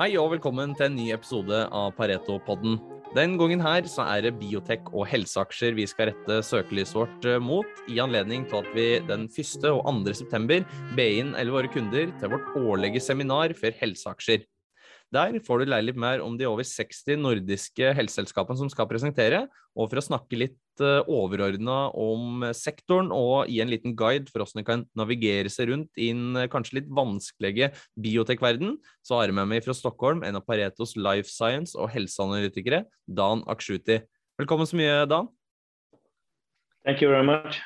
Hei og velkommen til en ny episode av Pareto-podden. Den gangen her så er det biotek og helseaksjer vi skal rette søkelyset vårt eh, mot, i anledning til at vi den 1. og 2. september ber inn eller våre kunder til vårt årlige seminar for helseaksjer. Der får du lære litt mer om de over 60 nordiske helseselskapene som skal presentere, og for å snakke litt uh, overordna om sektoren og gi en liten guide for hvordan du kan navigere seg rundt i en uh, kanskje litt vanskelige biotekverden, så har jeg med meg fra Stockholm en av Paretos life science- og helseanalytikere, Dan Akshuti. Velkommen så mye, Dan. Thank you very much.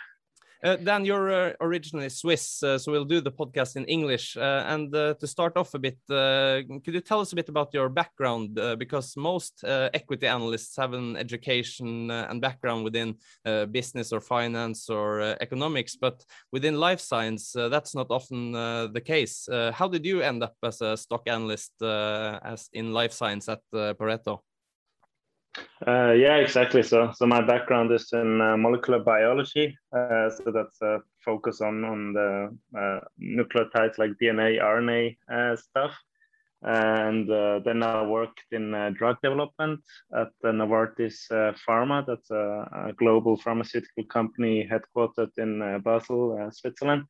Uh, Dan, you're uh, originally Swiss, uh, so we'll do the podcast in English. Uh, and uh, to start off a bit, uh, could you tell us a bit about your background? Uh, because most uh, equity analysts have an education and background within business or finance or economics, but within life science, that's not often the case. how did you end up as a stock analyst as in life science at Pareto? Uh, yeah, exactly. So, so my background is in uh, molecular biology. Uh, so that's a focus on on the uh, nucleotides like DNA, RNA uh, stuff. And uh, then I worked in drug development at the Novartis Pharma. That's a, a, global pharmaceutical company headquartered in Basel, Switzerland.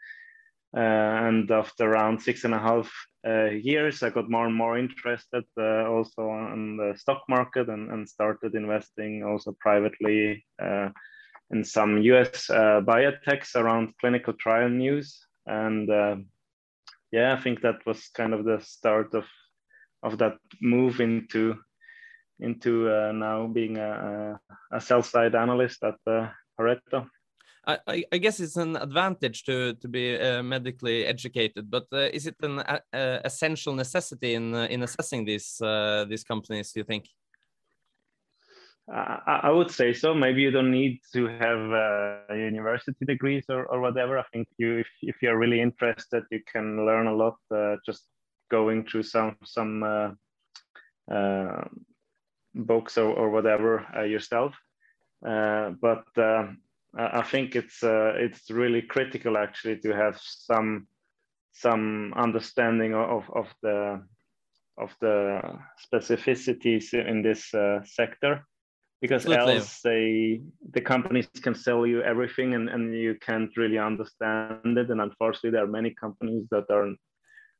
And after around six and a half uh, years, I got more and more interested uh, also on the stock market and, and started investing also privately uh, in some US uh, biotechs around clinical trial news. And uh, yeah, I think that was kind of the start of of that move into into uh, now being a, a sell side analyst at Pareto. I, I, guess it's an advantage to to be uh, medically educated, but uh, is it an uh, essential necessity in uh, in assessing these uh, these companies? Do you think? I, would say so. Maybe you don't need to have uh, university degrees or, or whatever. I think you, if, if you're really interested, you can learn a lot just going through some some books or, or whatever yourself. but I think it's uh, it's really critical actually to have some some understanding of of the of the specificities in this uh, sector. Because Absolutely. else they the companies can sell you everything and, and you can't really understand it. And unfortunately there are many companies that are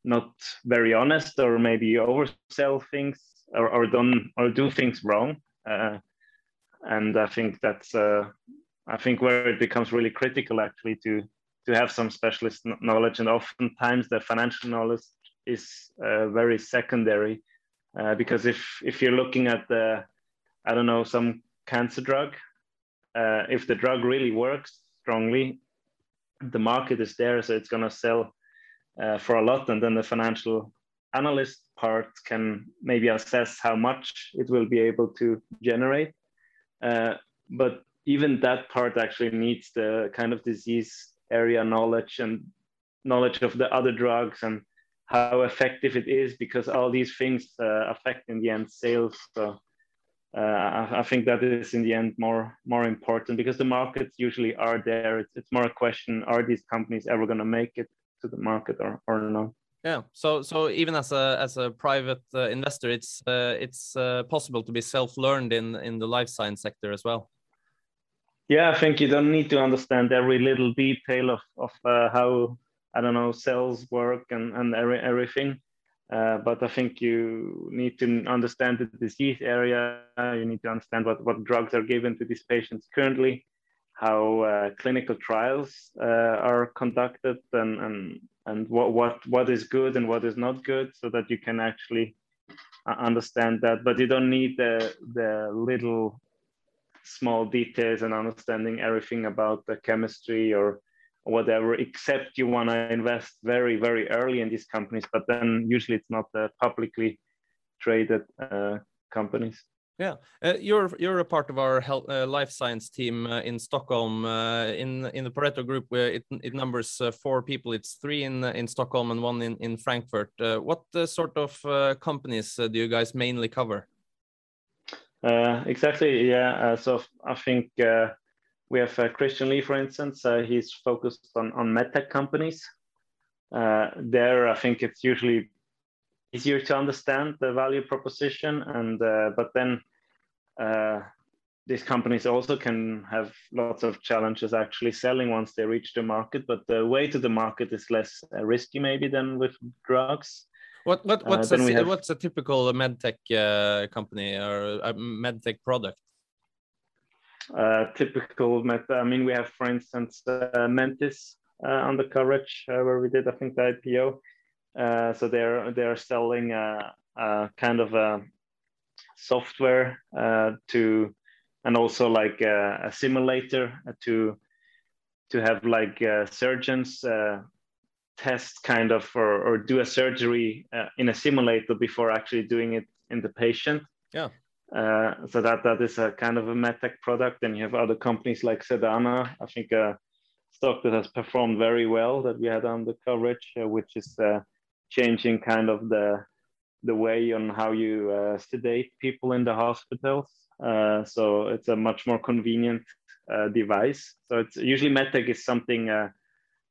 not very honest or maybe oversell things or, or don't or do things wrong. Uh, and i think that's uh, I think where it becomes really critical actually to to have some specialist knowledge, and oftentimes the financial knowledge is uh, very secondary, uh, because if if you're looking at the I don't know some cancer drug, uh, if the drug really works strongly, the market is there, so it's gonna sell uh, for a lot, and then the financial analyst part can maybe assess how much it will be able to generate. Uh, but even that part actually needs the kind of disease area knowledge and knowledge of the other drugs and how effective it is because all these things uh, affect in the end sales. So uh, I, I, think that is in the end more more important because the markets usually are there. It's, it's more a question are these companies ever going to make it to the market or, or not? Yeah. So so even as a as a private uh, investor it's uh, it's uh, possible to be self-learned in in the life science sector as well yeah, I think you don't need to understand every little detail of, of uh, how, I don't know, cells work and, and every, everything. Uh, but I think you need to understand the disease area. You need to understand what, what drugs are given to these patients currently, how uh, clinical trials uh, are conducted, and, and, and what, what, what is good and what is not good, so that you can actually uh, understand that. But you don't need the, the little small details and understanding everything about the chemistry or whatever, except you want to invest very, very early in these companies, but then usually it's not the publicly traded uh, companies. Yeah, uh, you're you're a part of our health, uh, life science team uh, in Stockholm. Uh, in in the Pareto Group, where it it numbers uh, four people. It's three in in Stockholm and one in in Frankfurt. what sort of companies do you guys mainly cover? Uh, exactly. Yeah. Uh, so I think uh, we have Christian Lee, for instance. He's focused on on medtech companies. There, I think it's usually easier to understand the value proposition, and but then these companies also can have lots of challenges actually selling once they reach the market. But the way to the market is less risky maybe than with drugs. What what what's uh, a, have... what's a typical medtech uh, company or a medtech product? Uh, typical med. I mean, we have, for instance, uh, uh, on the coverage uh, where we did, I think, the IPO. so they're they're selling a, a kind of a software to, and also like a, a simulator to to have like surgeons test kind of or, or do a surgery uh, in a simulator before actually doing it in the patient. Yeah. Uh, so that that is a kind of a medtech product. And you have other companies like Sedana, I think a stock that has performed very well that we had on the coverage, uh, which is uh, changing kind of the the way on how you uh, sedate people in the hospitals. Uh, so it's a much more convenient device. So it's usually medtech is something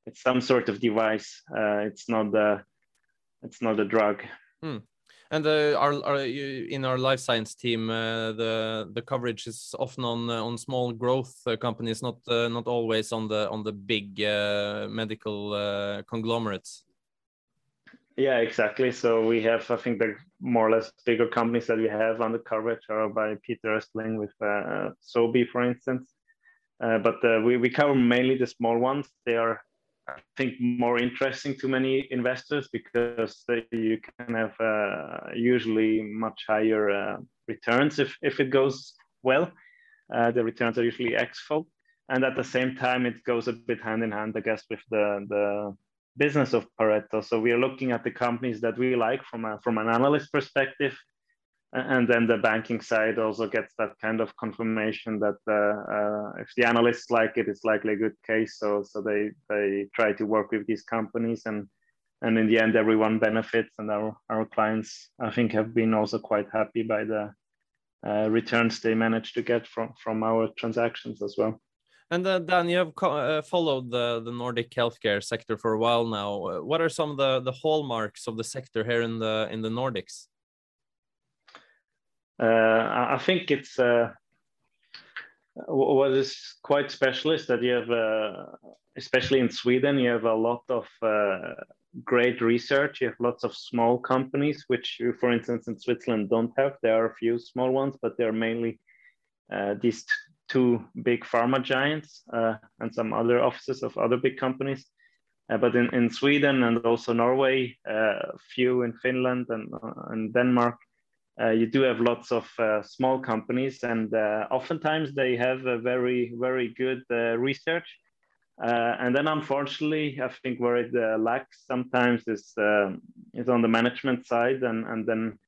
it's some sort of device. Uh, it's not the it's not a drug. Hmm. And uh, our, our, in our life science team, uh, the the coverage is often on uh, on small growth uh, companies, not uh, not always on the on the big medical conglomerates. Yeah, exactly. So we have, I think, the more or less bigger companies that we have on the coverage are by Peter Östling with Sobi, for instance. but we, we cover mainly the small ones. They are I think more interesting to many investors because you can have uh, usually much higher uh, returns if, if it goes well. Uh, the returns are usually x-fold. And at the same time, it goes a bit hand in hand, I guess, with the, the business of Pareto. So we are looking at the companies that we like from, a, from an analyst perspective and then the banking side also gets that kind of confirmation that uh, uh, if the analysts like it, it's likely a good case. So so they they try to work with these companies and and in the end everyone benefits and our our clients I think have been also quite happy by the uh, returns they managed to get from from our transactions as well. And uh, Dan, you have uh, followed the, the Nordic healthcare sector for a while now. What are some of the, the hallmarks of the sector here in the in the Nordics? Uh, I think it's uh, what is quite special is that you have, uh, especially in Sweden, you have a lot of great research. You have lots of small companies, which you, for instance, in Switzerland don't have. There are a few small ones, but they're mainly uh, these two big pharma giants uh, and some other offices of other big companies. Uh, but in, in Sweden and also Norway, a few in Finland and, and Denmark, uh, you do have lots of uh, small companies, and uh, oftentimes they have a very, very good uh, research. Uh, and then, unfortunately, I think where it uh, lacks sometimes is is on the management side, and and then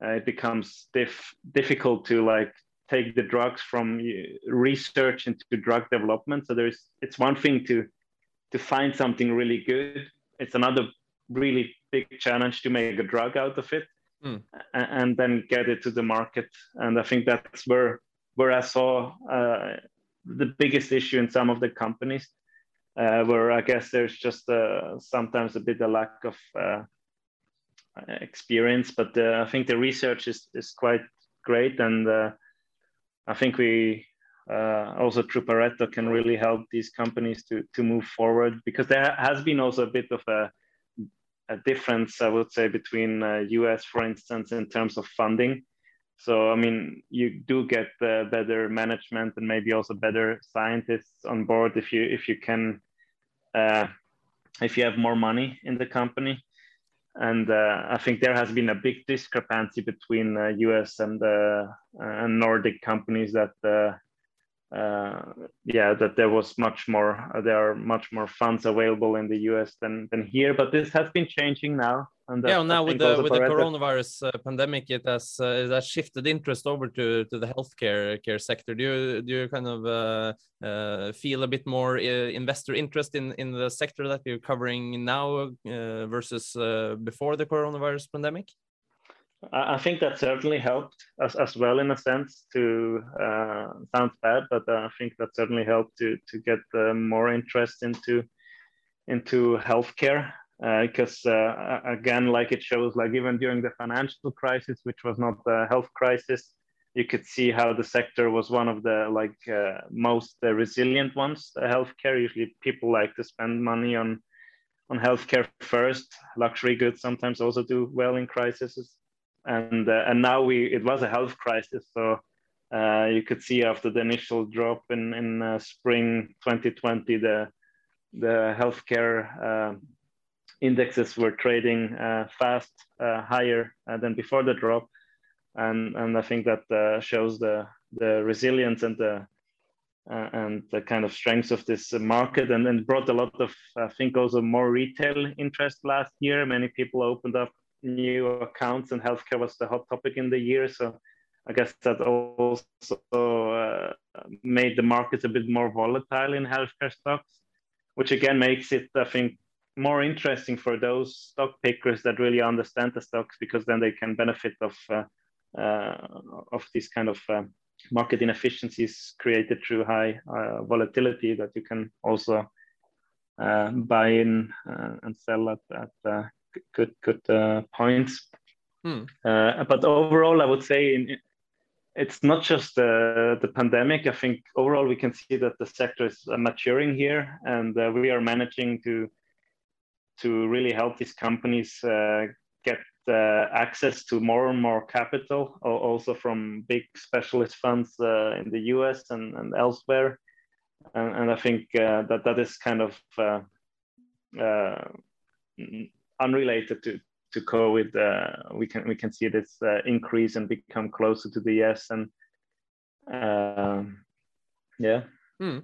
it becomes diff- difficult to like take the drugs from research into drug development. So there's it's one thing to to find something really good. It's another really big challenge to make a drug out of it mm. and then get it to the market. And I think that's where where I saw uh, the biggest issue in some of the companies, uh, where I guess there's just uh, sometimes a bit of lack of uh, experience. But uh, I think the research is is quite great, and uh, I think we. also through can really help these companies to to move forward because there has been also a bit of a a difference, I would say, between uh, US, for instance, in terms of funding. So, I mean, you do get uh, better management and maybe also better scientists on board if you if you can uh, if you have more money in the company. And uh, I think there has been a big discrepancy between US uh, and uh, and Nordic companies that yeah, that there was much more, uh, there are much more funds available in the US than, than here, but this has been changing now. And yeah, now with the with the coronavirus uh, pandemic, it has uh, it has shifted interest over to to the healthcare care sector. Do you do you kind of uh, uh, feel a bit more investor interest in in the sector that you're covering now versus before the coronavirus pandemic? I think that certainly helped as, as well in a sense to uh, sounds bad, but uh, I think that certainly helped to to get uh, more interest into into healthcare. because uh, again, like it shows, like even during the financial crisis, which was not the health crisis, you could see how the sector was one of the like uh, most uh, resilient ones. healthcare usually people like to spend money on on healthcare first. Luxury goods sometimes also do well in crises, and uh, and now we it was a health crisis, so. Uh, you could see after the initial drop in in uh, spring 2020, the the healthcare uh, indexes were trading fast higher than before the drop and and I think that uh, shows the the resilience and the uh, and the kind of strengths of this market and then brought a lot of I think also more retail interest last year. Many people opened up new accounts and healthcare was the hot topic in the year. So I guess that also uh, made the markets a bit more volatile in healthcare stocks, which again makes it I think more interesting for those stock pickers that really understand the stocks because then they can benefit of uh, uh, of these kind of uh, market inefficiencies created through high uh, volatility that you can also buy in and sell at, at good good points. Hmm. but overall, I would say in, it's not just uh, the pandemic. I think overall we can see that the sector is uh, maturing here, and uh, we are managing to to really help these companies get uh, access to more and more capital, also from big specialist funds uh, in the US and, and elsewhere. And, and, I think uh, that that is kind of uh, uh, unrelated to, to COVID. Uh, we can we can see this increase and become closer to the yes and um, yeah. Hmm.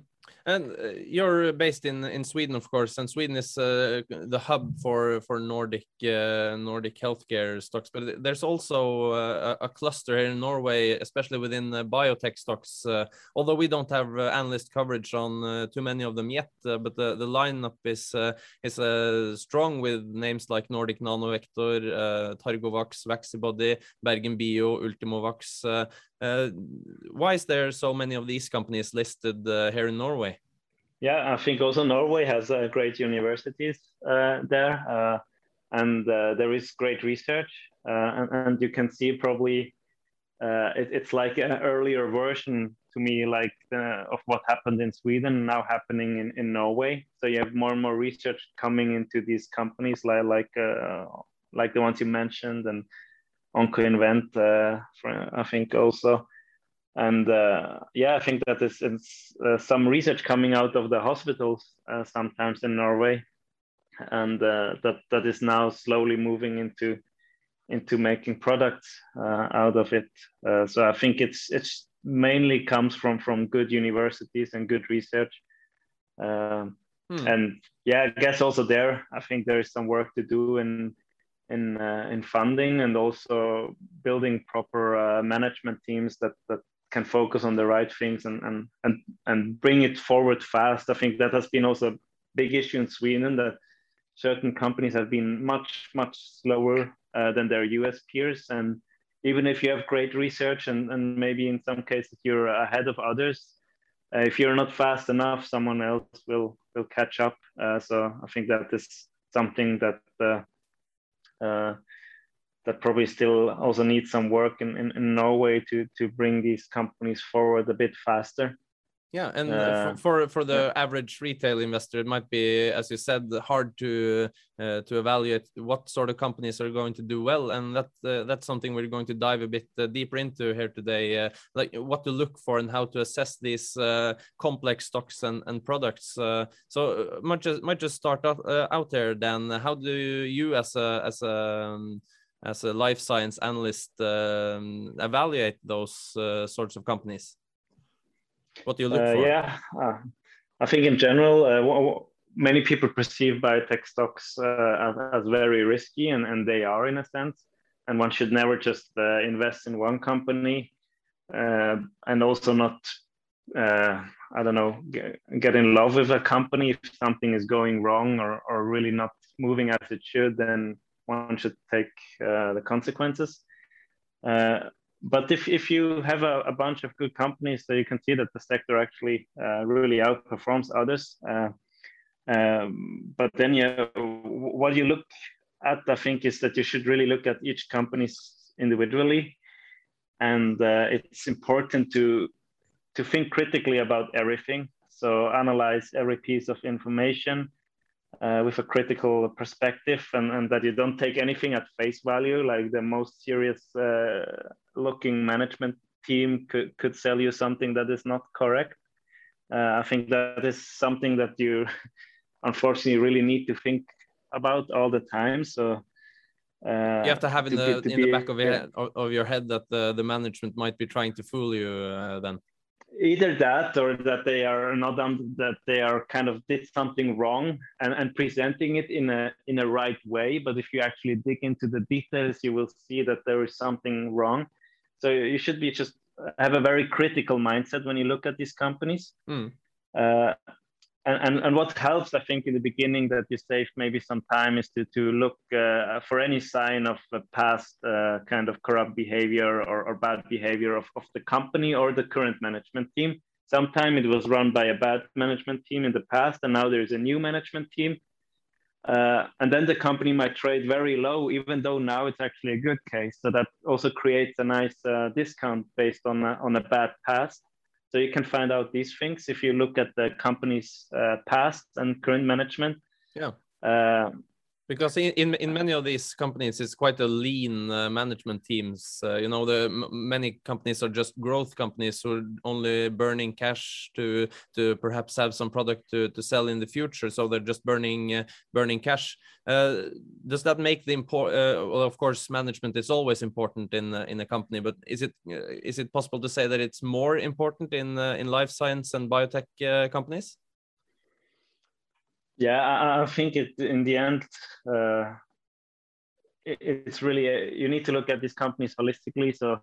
And uh, you're based in in Sweden, of course, and Sweden is uh, the hub for for Nordic uh, Nordic healthcare stocks. But there's also uh, a, cluster here in Norway, especially within biotech stocks. Uh, although we don't have analyst coverage on too many of them yet, but the the lineup is is strong with names like Nordic Nanovector, Targovax, Vaccibody, BerGenBio, Ultimovacs. Uh, why is there so many of these companies listed uh, here in Norway? Yeah, I think also Norway has uh, great universities uh, there, uh, and uh, there is great research, and, and, you can see probably it, it's like an earlier version to me, like of what happened in Sweden now happening in, in Norway. So you have more and more research coming into these companies, like like like the ones you mentioned, and Oncoinvent, uh, I think also. And uh, yeah, I think that is uh, some research coming out of the hospitals uh, sometimes in Norway, and uh, that that is now slowly moving into into making products uh, out of it. so I think it's it's mainly comes from from good universities and good research. Um, hmm. And yeah, I guess also there, I think there is some work to do in in uh, in funding and also building proper uh, management teams that that can focus on the right things and and and and bring it forward fast. I think that has been also a big issue in Sweden that certain companies have been much much slower uh, than their US peers and even if you have great research and, and maybe in some cases you're ahead of others uh, if you're not fast enough someone else will will catch up uh, so i think that is something that uh, Uh, that probably still also needs some work in, in, in, Norway to to bring these companies forward a bit faster. Yeah, and uh, for for the yeah. average retail investor, it might be, as you said, hard to uh, to evaluate what sort of companies are going to do well, and that uh, that's something we're going to dive a bit uh, deeper into here today, uh, like what to look for and how to assess these uh, complex stocks and and products. so might just might just start out, out there. Then, how do you, as a as a um, as a life science analyst, um, evaluate those sorts of companies? What do you look uh, for? Yeah, uh, I think in general, uh, many people perceive biotech stocks as, as, very risky, and, and they are in a sense. And one should never just invest in one company, and also not uh, I don't know, get, get, in love with a company. If something is going wrong or, or really not moving as it should, then one should take uh, the consequences. Uh, but if, if you have a, a, bunch of good companies, so you can see that the sector actually uh, really outperforms others. Uh, um, but then, yeah, what you look at, I think, is that you should really look at each company individually, and uh, it's important to to think critically about everything. So analyze every piece of information uh, with a critical perspective, and, and that you don't take anything at face value. Like the most serious uh, looking management team could could sell you something that is not correct. Uh, I think that is something that you unfortunately really need to think about all the time. So uh, you have to have in the in be, the back of your yeah. head, of your head that the, the management might be trying to fool you. Uh, then either that or that they are not um, that they are kind of did something wrong and, and presenting it in a in a right way. But if you actually dig into the details, you will see that there is something wrong. So you should be just have a very critical mindset when you look at these companies. Mm. Uh, and, and, and what helps, I think, in the beginning that you save maybe some time is to, to look uh, for any sign of past uh, kind of corrupt behavior or, or bad behavior of, of the company or the current management team. Sometime it was run by a bad management team in the past, and now there's a new management team. Uh, and then the company might trade very low, even though now it's actually a good case. So that also creates a nice uh, discount based on a, on a bad past. So you can find out these things if you look at the company's uh, past and current management. Yeah. Uh, because in, in, in many of these companies it's quite a lean uh, management teams uh, you know the many companies are just growth companies who are only burning cash to to perhaps have some product to, to sell in the future. So they're just burning uh, burning cash. Uh, does that make the import uh, well of course management is always important in in a company but is it uh, is it possible to say that it's more important in in life science and biotech companies yeah i, I think it in the end uh, it, it's really a, uh, you need to look at these companies holistically. So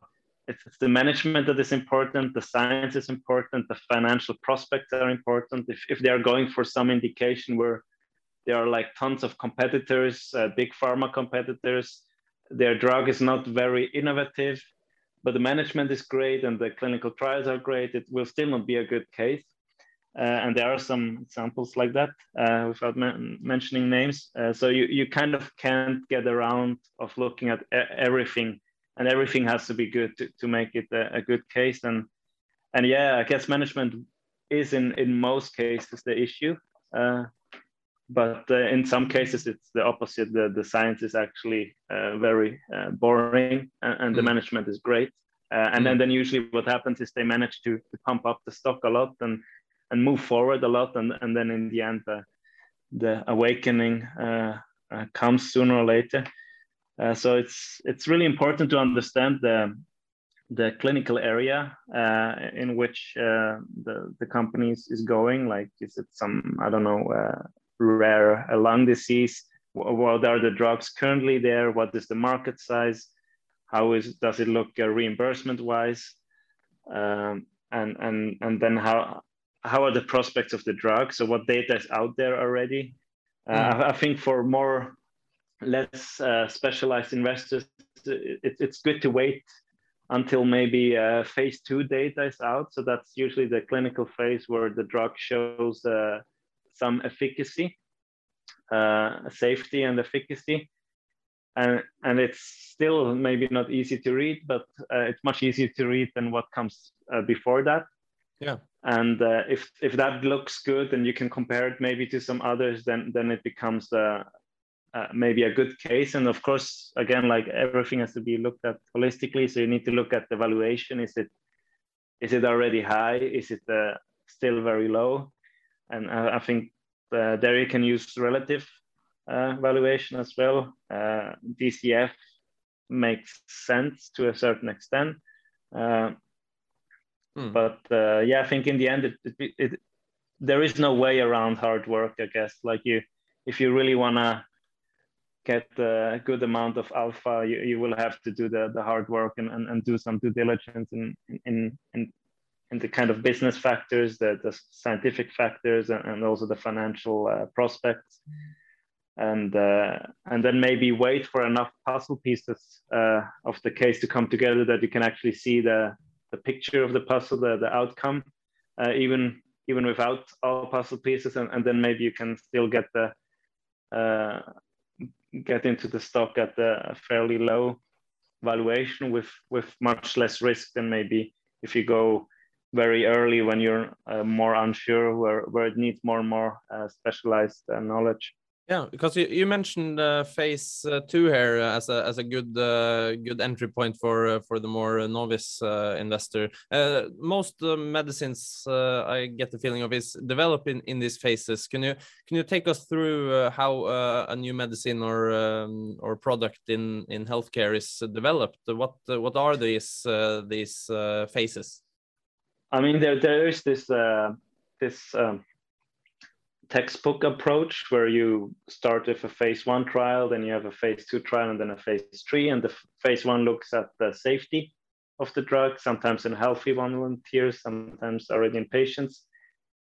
it's, it's, the management that is important the science is important the financial prospects are important. If, if they are going for some indication where there are like tons of competitors uh, big pharma competitors their drug is not very innovative but the management is great and the clinical trials are great it will still not be a good case and there are some examples like that uh, without men mentioning names. Uh, so you, you kind of can't get around of looking at everything and everything has to be good to, to make it a, a good case. And, and yeah, I guess management is in, in most cases the issue. Uh, but uh, in some cases, it's the opposite. The, the science is actually uh, very boring and, and mm. the management is great. and mm. then, then usually what happens is they manage to, to pump up the stock a lot and and move forward a lot and, and then in the end the, the awakening uh, uh, comes sooner or later. Uh, so it's it's really important to understand the the clinical area uh, in which uh, the the company is going. Like is it some i don't know uh, rare lung disease? What are the drugs currently there? What is the market size? How is does it look reimbursement wise um, and and and then how how are the prospects of the drug? So what data is out there already? Uh, mm. I, I, think for more less uh, specialized investors, it, it's good to wait until maybe uh, phase two data is out. So that's usually the clinical phase where the drug shows uh, some efficacy, uh, safety and efficacy. And, and it's still maybe not easy to read, but uh, it's much easier to read than what comes before that. Yeah. And uh, if if that looks good and you can compare it maybe to some others then then it becomes uh, uh, maybe a good case. And of course again like everything has to be looked at holistically. So you need to look at the valuation. Is it is it already high? Is it uh, still very low? And uh, i think uh, there you can use relative valuation as well. Dcf makes sense to a certain extent Hmm. But uh, yeah, I think in the end, it, it, it, there is no way around hard work. I guess like you, if you really wanna get a good amount of alpha, you, you will have to do the, the hard work and, and, and do some due diligence in in in in the kind of business factors, the, the scientific factors, and, and also the financial uh, prospects. And uh, and then maybe wait for enough puzzle pieces uh, of the case to come together that you can actually see the the picture of the puzzle, the, the outcome, uh, even even without all puzzle pieces, and, and then maybe you can still get the uh, get into the stock at a fairly low valuation with with much less risk than maybe if you go very early when you're uh, more unsure where, where it needs more and more uh, specialized uh, knowledge yeah, because you, you mentioned uh, phase uh, two here as a as a good uh, good entry point for uh, for the more novice uh, investor. Uh, most medicines I get the feeling of is developing in these phases. Can you can you take us through how a new medicine or um, or product in in healthcare is developed? What what are these these phases? I mean, there there is this this. Um textbook approach where you start with a phase one trial, then you have a phase two trial, and then a phase three. And the phase one looks at the safety of the drug, sometimes in healthy volunteers, sometimes already in patients.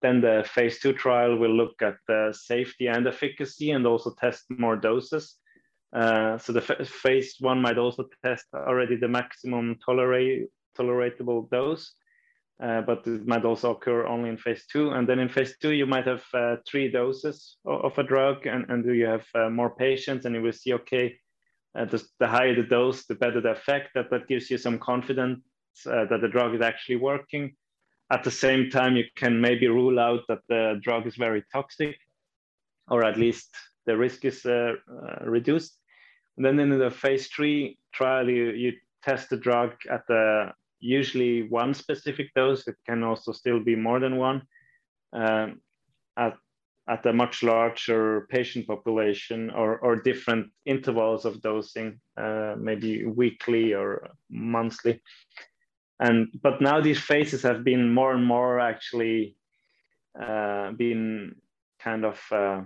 Then the phase two trial will look at the safety and efficacy and also test more doses. Uh, so the phase one might also test already the maximum tolerate, tolerable dose uh, but it might also occur only in phase two. And then in phase two, you might have uh, three doses of, of, a drug, and, and you have uh, more patients, and you will see, okay, uh, the, the, higher the dose, the better the effect. That, that gives you some confidence uh, that the drug is actually working. At the same time, you can maybe rule out that the drug is very toxic, or at least the risk is reduced. And then in the phase three trial, you, you test the drug at the usually one specific dose. It can also still be more than one um, at, at a much larger patient population or, or different intervals of dosing, uh, maybe weekly or monthly. And but now these phases have been more and more actually uh, been kind of uh,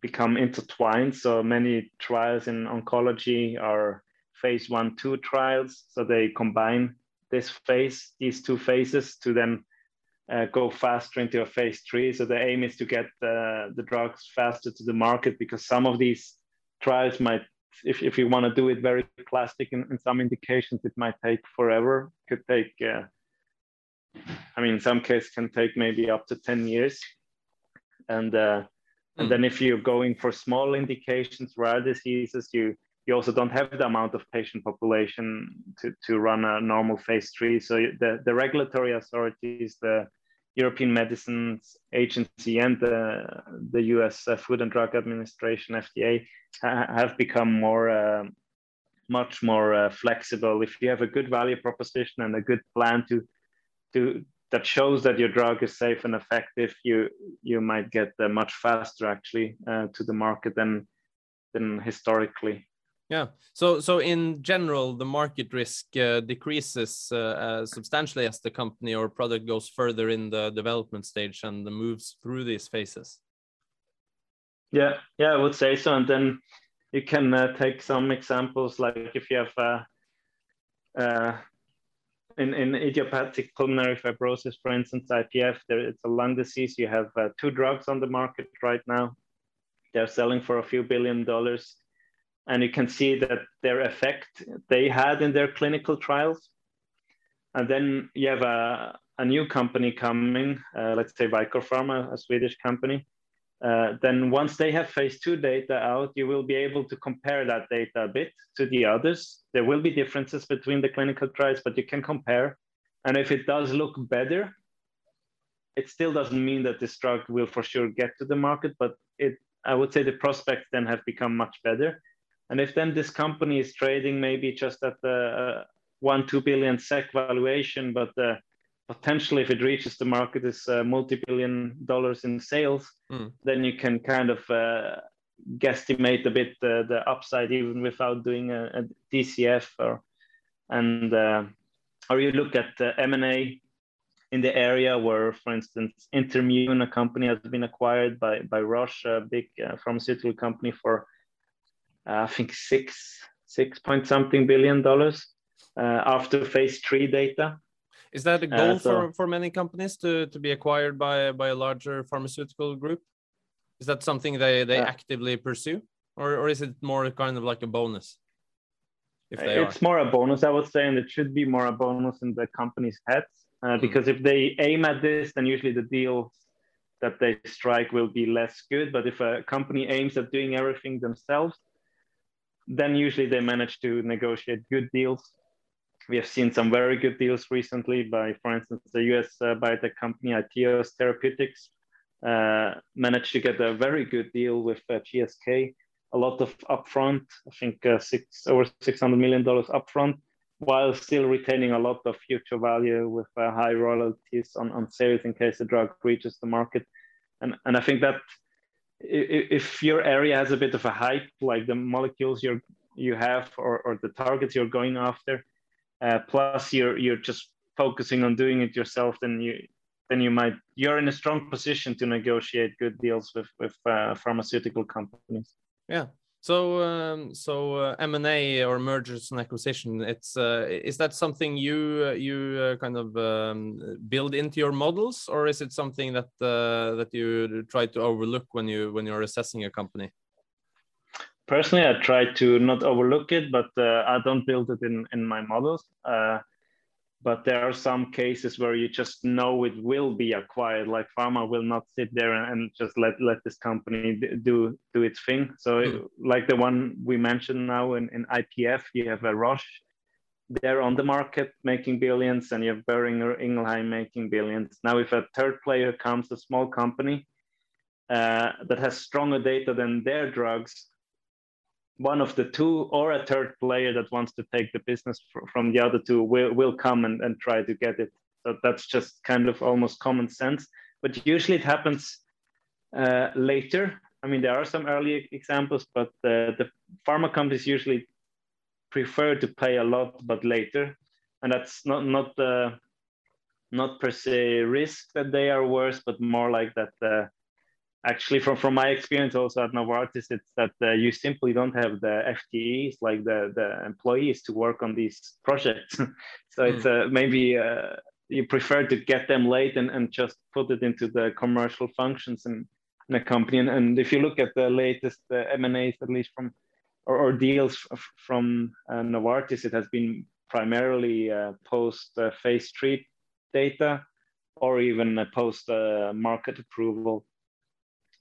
become intertwined. So many trials in oncology are phase one, two trials. So they combine this phase, these two phases, to then uh, go faster into a phase three. So the aim is to get uh, the drugs faster to the market because some of these trials might, if, if you want to do it very plastic in, in some indications, it might take forever. Could take, uh, I mean, in some cases can take maybe up to 10 years. And, uh, and hmm. then if you're going for small indications, rare diseases, you you also don't have the amount of patient population to, to run a normal phase three. So the, the regulatory authorities, the European Medicines Agency and the, the US Food and Drug Administration, FDA, have become more, uh, much more uh, flexible. If you have a good value proposition and a good plan to, to, that shows that your drug is safe and effective, you, you might get uh, much faster actually uh, to the market than, than historically. Yeah. So so in general, the market risk uh, decreases uh, uh, substantially as the company or product goes further in the development stage and moves through these phases. Yeah, yeah, I would say so. And then you can uh, take some examples, like if you have uh, uh, in, in idiopathic pulmonary fibrosis, for instance, IPF, there, it's a lung disease. You have two drugs on the market right now. They're selling for a few billion dollars and you can see that their effect they had in their clinical trials. And then you have a, a new company coming, uh, let's say Vicore Pharma, a Swedish company. Uh, then once they have phase two data out, you will be able to compare that data a bit to the others. There will be differences between the clinical trials, but you can compare. And if it does look better, it still doesn't mean that this drug will for sure get to the market, but it I would say the prospects then have become much better. And if then this company is trading maybe just at the uh, one, two billion SEK valuation, but uh, potentially if it reaches the market is uh, multi-billion dollars in sales, mm. then you can kind of uh, guesstimate a bit the upside even without doing a, a DCF or, and, uh, or you look at M&A in the area where, for instance, Intermune, a company has been acquired by, by Roche, a big uh, pharmaceutical company for uh, I think six six point something billion dollars uh, after phase three data. Is that a goal uh, so, for, for many companies to, to be acquired by by a larger pharmaceutical group? Is that something they, they actively pursue, or, or is it more kind of like a bonus? it's are? more a bonus, I would say, and it should be more a bonus in the company's heads. Uh, mm. Because if they aim at this, then usually the deals that they strike will be less good. But if a company aims at doing everything themselves, then usually they manage to negotiate good deals. We have seen some very good deals recently by, for instance, the US uh, biotech company iTeos Therapeutics uh, managed to get a very good deal with uh, GSK. A lot of upfront, I think uh, six over six hundred million dollars upfront, while still retaining a lot of future value with uh, high royalties on, on sales in case the drug reaches the market. And and I think that if your area has a bit of a hype, like the molecules you're you have or, or the targets you're going after, uh, plus you're you're just focusing on doing it yourself, then you then you might you're in a strong position to negotiate good deals with with uh, pharmaceutical companies. Yeah. So, um, so uh, M and A or mergers and acquisition, it's uh, is that something you uh, you uh, kind of um, build into your models, or is it something that uh, that you try to overlook when you when you're assessing a company? Personally, I try to not overlook it, but uh, I don't build it in in my models but there are some cases where you just know it will be acquired like pharma will not sit there and just let let this company do do its thing. So mm. like the one we mentioned now in, in ipf you have a roche. They're on the market making billions and you have Boehringer Ingelheim making billions. Now if a third player comes a small company uh, that has stronger data than their drugs one of the two or a third player that wants to take the business from the other two will, will come and, and try to get it. So that's just kind of almost common sense. But usually it happens uh, later. I mean, there are some early examples, but the, the pharma companies usually prefer to pay a lot, but later. And that's not not uh, not per se risk that they are worse, but more like that uh, actually from, from my experience also at Novartis, it's that uh, you simply don't have the FTEs, like the, the employees to work on these projects. so mm. it's uh, maybe uh, you prefer to get them late and, and just put it into the commercial functions in, in a company. And, and if you look at the latest uh, M&As, at least from, or, or deals from uh, Novartis, it has been primarily uh, post phase three data or even post market approval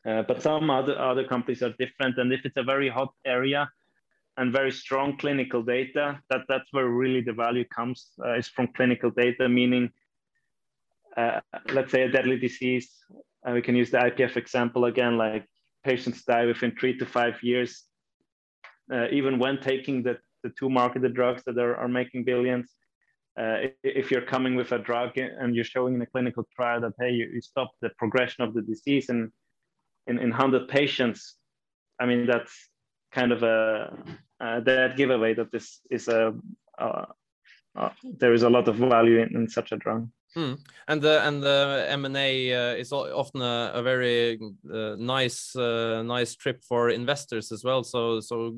uh, but some other, other companies are different. And if it's a very hot area and very strong clinical data, that, that's where really the value comes uh, is from clinical data, meaning, uh, let's say a deadly disease, we can use the IPF example again, like patients die within three to five years, uh, even when taking the, the two marketed drugs that are, are making billions. Uh, if you're coming with a drug and you're showing in a clinical trial that hey you, you stop the progression of the disease and in, in 100 patients, I mean, that's kind of a, a dead giveaway that this is a, there is a lot of value in, in such a drug. Hmm. And the and the M and A uh, is often a, a very uh, nice uh, nice trip for investors as well. So so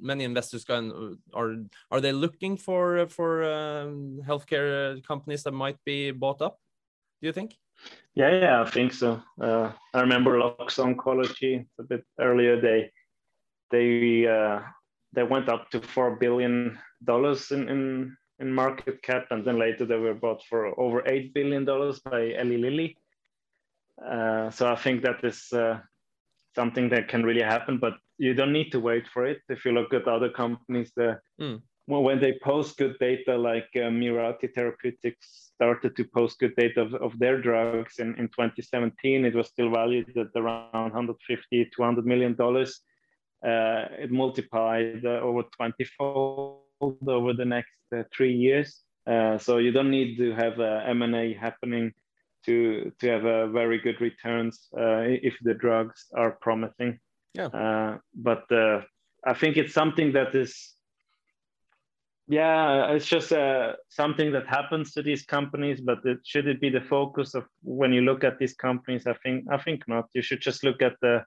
many investors can are are they looking for for um, healthcare companies that might be bought up? Do you think? Yeah, yeah, I think so. Uh, I remember Loxo Oncology a bit earlier. They they uh, they went up to four billion dollars in, in in market cap, and then later they were bought for over eight billion dollars by Eli Lilly. Uh, so I think that is uh, something that can really happen, but you don't need to wait for it. If you look at other companies, the mm well, when they post good data, like uh, Mirati Therapeutics started to post good data of, of their drugs in, in 2017, it was still valued at around 150, 200 million dollars. Uh, it multiplied uh, over 20 fold over the next uh, three years. Uh, so you don't need to have M&A happening to to have a very good returns uh, if the drugs are promising. Yeah. but I think it's something that is yeah it's just uh, something that happens to these companies but it, should it be the focus of when you look at these companies i think i think not. You should just look at the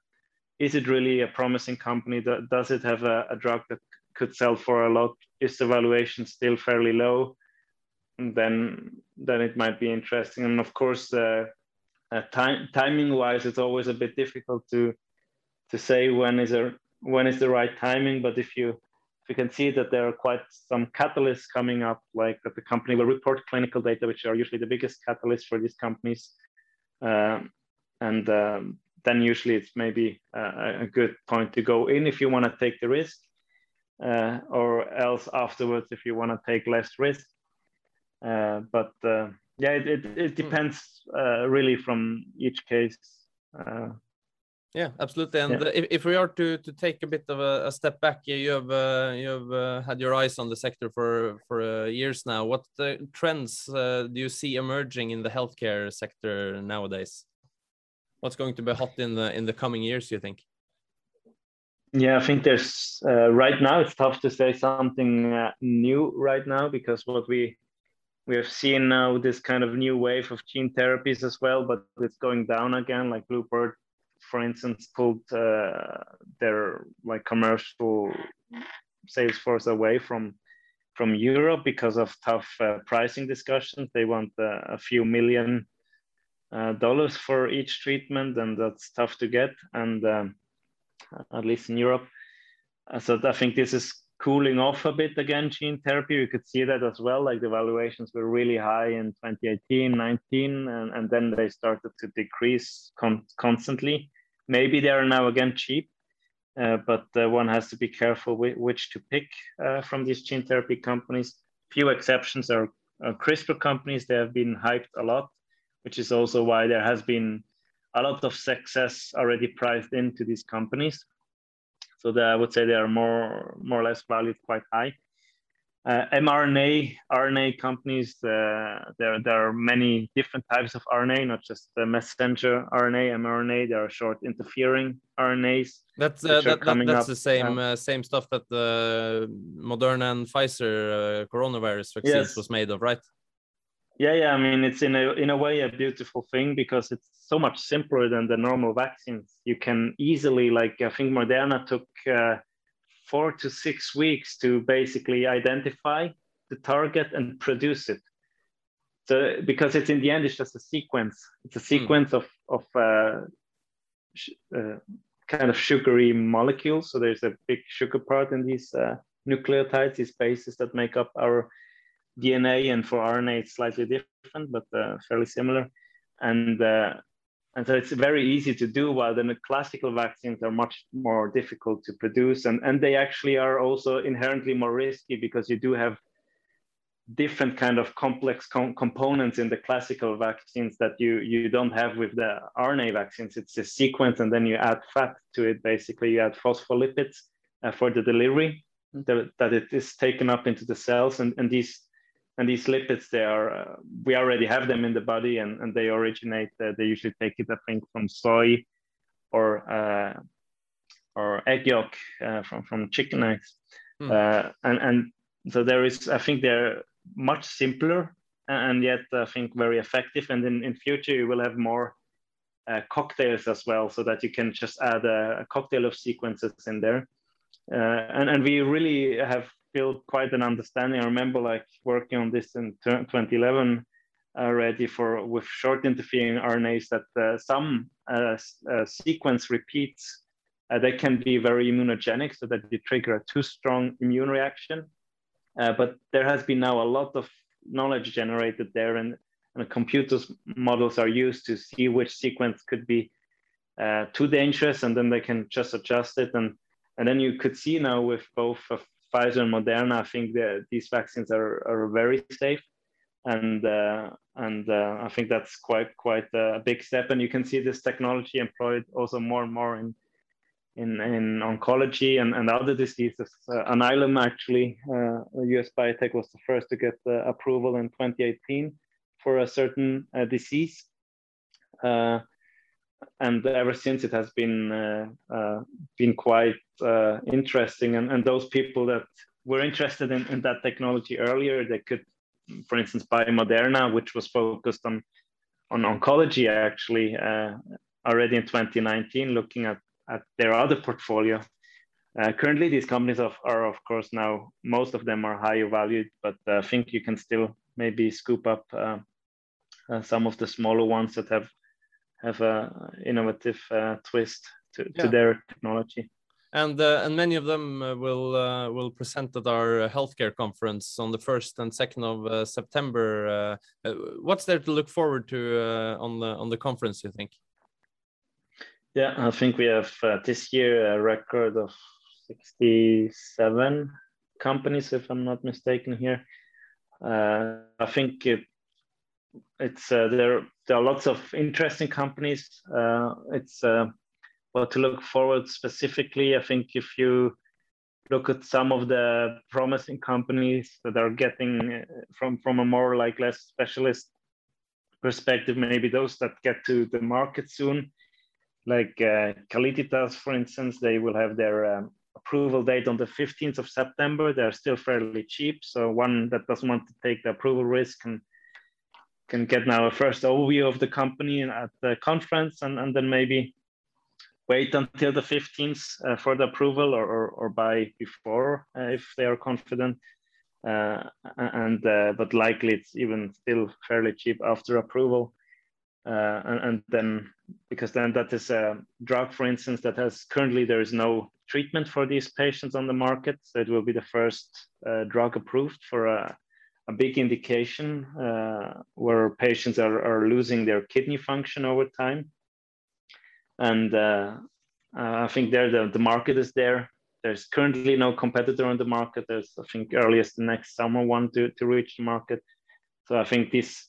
is it really a promising company? Does it have a, a drug that could sell for a lot? Is the valuation still fairly low? Then then it might be interesting. And of course uh, uh, time, timing wise it's always a bit difficult to to say when is a when is the right timing but if you we can see that there are quite some catalysts coming up, like that the company will report clinical data, which are usually the biggest catalyst for these companies. Um, and um, then usually it's maybe a, a, good point to go in if you want to take the risk. uh, or else afterwards if you want to take less risk. Uh, but uh, yeah, it, it, it depends uh, really from each case. Uh, yeah, absolutely. And yeah. If, if we are to, to take a bit of a, a step back, you have uh, you have uh, had your eyes on the sector for for uh, years now. What trends uh, do you see emerging in the healthcare sector nowadays? What's going to be hot in the in the coming years? You think? Yeah, I think there's uh, right now. It's tough to say something uh, new right now because what we we have seen now this kind of new wave of gene therapies as well, but it's going down again. Like Bluebird for instance, pulled uh, their like commercial sales force away from from Europe because of tough uh, pricing discussions. They want uh, a few million uh, dollars for each treatment, and that's tough to get, and um, at least in Europe. Uh, so I think this is cooling off a bit again, gene therapy. you could see that as well. Like the valuations were really high in 2018, 19, and, and then they started to decrease con- constantly. Maybe they are now again cheap, uh, but uh, one has to be careful which to pick uh, from these gene therapy companies. Few exceptions are, CRISPR companies. They have been hyped a lot, which is also why there has been a lot of success already priced into these companies. So that I would say they are more more or less valued quite high. Uh, mRNA RNA companies. Uh, there there are many different types of RNA, not just the messenger RNA, mRNA. There are short interfering RNAs. That's uh, that, that, that's the same uh, same stuff that the Moderna and Pfizer uh, coronavirus vaccines yes. was made of, right? Yeah, yeah. I mean, it's in a in a way a beautiful thing because it's so much simpler than the normal vaccines. You can easily, like, I think Moderna took uh, four to six weeks to basically identify the target and produce it. So, because it's in the end, it's just a sequence. It's a hmm. sequence mm. of of uh, uh, kind of sugary molecules. So there's a big sugar part in these uh, nucleotides, these bases that make up our DNA, and for RNA it's slightly different, but uh, fairly similar. And uh, and so it's very easy to do, while the classical vaccines are much more difficult to produce, and and they actually are also inherently more risky because you do have different kind of complex com components in the classical vaccines that you you don't have with the RNA vaccines. It's a sequence, and then you add fat to it. Basically, you add phospholipids uh, for the delivery the, that it is taken up into the cells, and and these and these lipids they are uh, we already have them in the body and, and they originate uh, they usually take it i think from soy or uh, or egg yolk uh, from from chicken eggs. Mm. and and so there is i think they're much simpler and yet i think very effective. And in, in future you will have more uh, cocktails as well so that you can just add a, a cocktail of sequences in there. And and we really have built quite an understanding. I remember like working on this in 2011 already uh, for with short interfering RNAs that uh, some uh, uh, sequence repeats uh, they can be very immunogenic so that they trigger a too strong immune reaction. Uh, but there has been now a lot of knowledge generated there and, and computers models are used to see which sequence could be too dangerous and then they can just adjust it and and then you could see now with both Pfizer and Moderna, I think that these vaccines are, are very safe, and uh, and uh, I think that's quite quite a big step. And you can see this technology employed also more and more in in, in oncology and, and other diseases. Uh, Alnylam actually, uh, US biotech was the first to get approval in 2018 for a certain uh, disease. Uh, and ever since it has been uh, uh, been quite uh, interesting. And, and those people that were interested in, in that technology earlier, they could, for instance, buy Moderna, which was focused on on oncology actually uh, already in 2019, looking at at their other portfolio. Uh, currently, these companies are, are, of course, now most of them are higher valued, but uh, I think you can still maybe scoop up some of the smaller ones that have have a innovative uh, twist to, yeah. to their technology. And uh, and many of them uh, will uh, will present at our healthcare conference on the first and second of uh, September. Uh, what's there to look forward to on the on the conference? You think? Yeah, I think we have this year a record of 67 companies, if I'm not mistaken here. Uh, I think it, it's uh, there. There are lots of interesting companies. Uh, it's uh, well to look forward specifically. I think if you look at some of the promising companies that are getting uh, from from a more like less specialist perspective, maybe those that get to the market soon, like uh, Calliditas, for instance, they will have their um, approval date on the 15th of September. They're still fairly cheap, so one that doesn't want to take the approval risk can can get now a first overview of the company at the conference, and, and then maybe wait until the 15th uh, for the approval or, or, or buy before uh, if they are confident. Uh, and uh, but likely it's even still fairly cheap after approval. Uh, and, and, then because then that is a drug, for instance, that has currently there is no treatment for these patients on the market. So it will be the first uh, drug approved for a, a big indication where patients are, are losing their kidney function over time and uh, uh, I think there the, the market is there. There's currently no competitor on the market. There's I think earliest the next summer one to, to reach the market. So I think this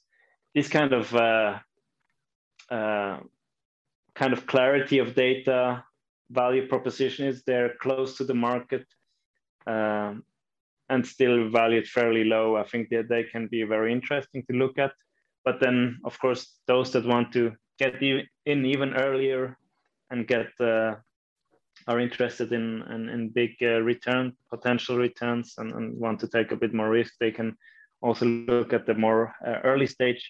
this kind of uh, uh, kind of clarity of data value proposition is there close to the market um, and still valued fairly low. I think that they can be very interesting to look at. But then, of course, those that want to get in even earlier and get uh, are interested in in, in big uh, return potential returns and, and, want to take a bit more risk, they can also look at the more uh, early stage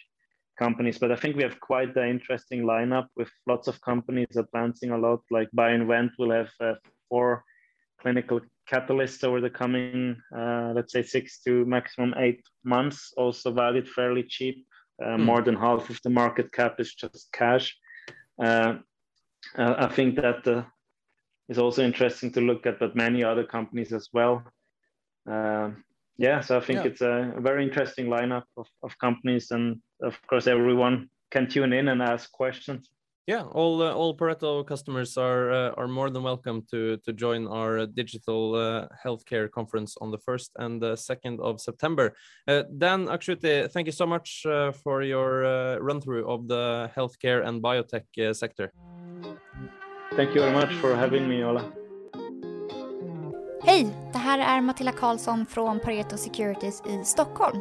companies. But I think we have quite an interesting lineup with lots of companies advancing a lot. Like BioInvent will have uh, four clinical catalysts over the coming, uh, let's say, six to maximum eight months. Also valued fairly cheap. Mm. More than half of the market cap is just cash. Uh, I think that uh, is also interesting to look at, but many other companies as well. Um, yeah, so I think yeah. it's a, a, very interesting lineup of, of companies, and of course, everyone can tune in and ask questions. Yeah, all uh, all Pareto customers are uh, are more than welcome to to join our digital uh, healthcare conference on the first and the second of September. Uh, Dan Akschuti, thank you so much uh, for your uh, run through of the healthcare and biotech sector. Thank you very much for having me, Ola. Hej! Det här är Matilda Karlsson från Pareto Securities i Stockholm.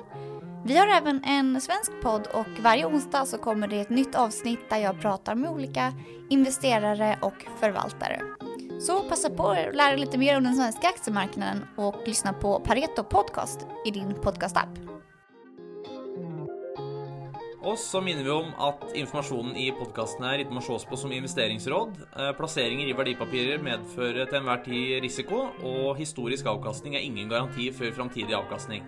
Vi har även en svensk podd och varje onsdag så kommer det ett nytt avsnitt där jag pratar med olika investerare och förvaltare. Så passa på att lära dig lite mer om den svenska aktiemarknaden och lyssna på Pareto Podcast i din podcastapp. Og så minner vi om at informasjonen i podkasten her ikke må ses på som investeringsråd. Eh, plasseringer i verdipapirer medfører til enhver tid risiko, og historisk avkastning er ingen garanti for framtidig avkastning.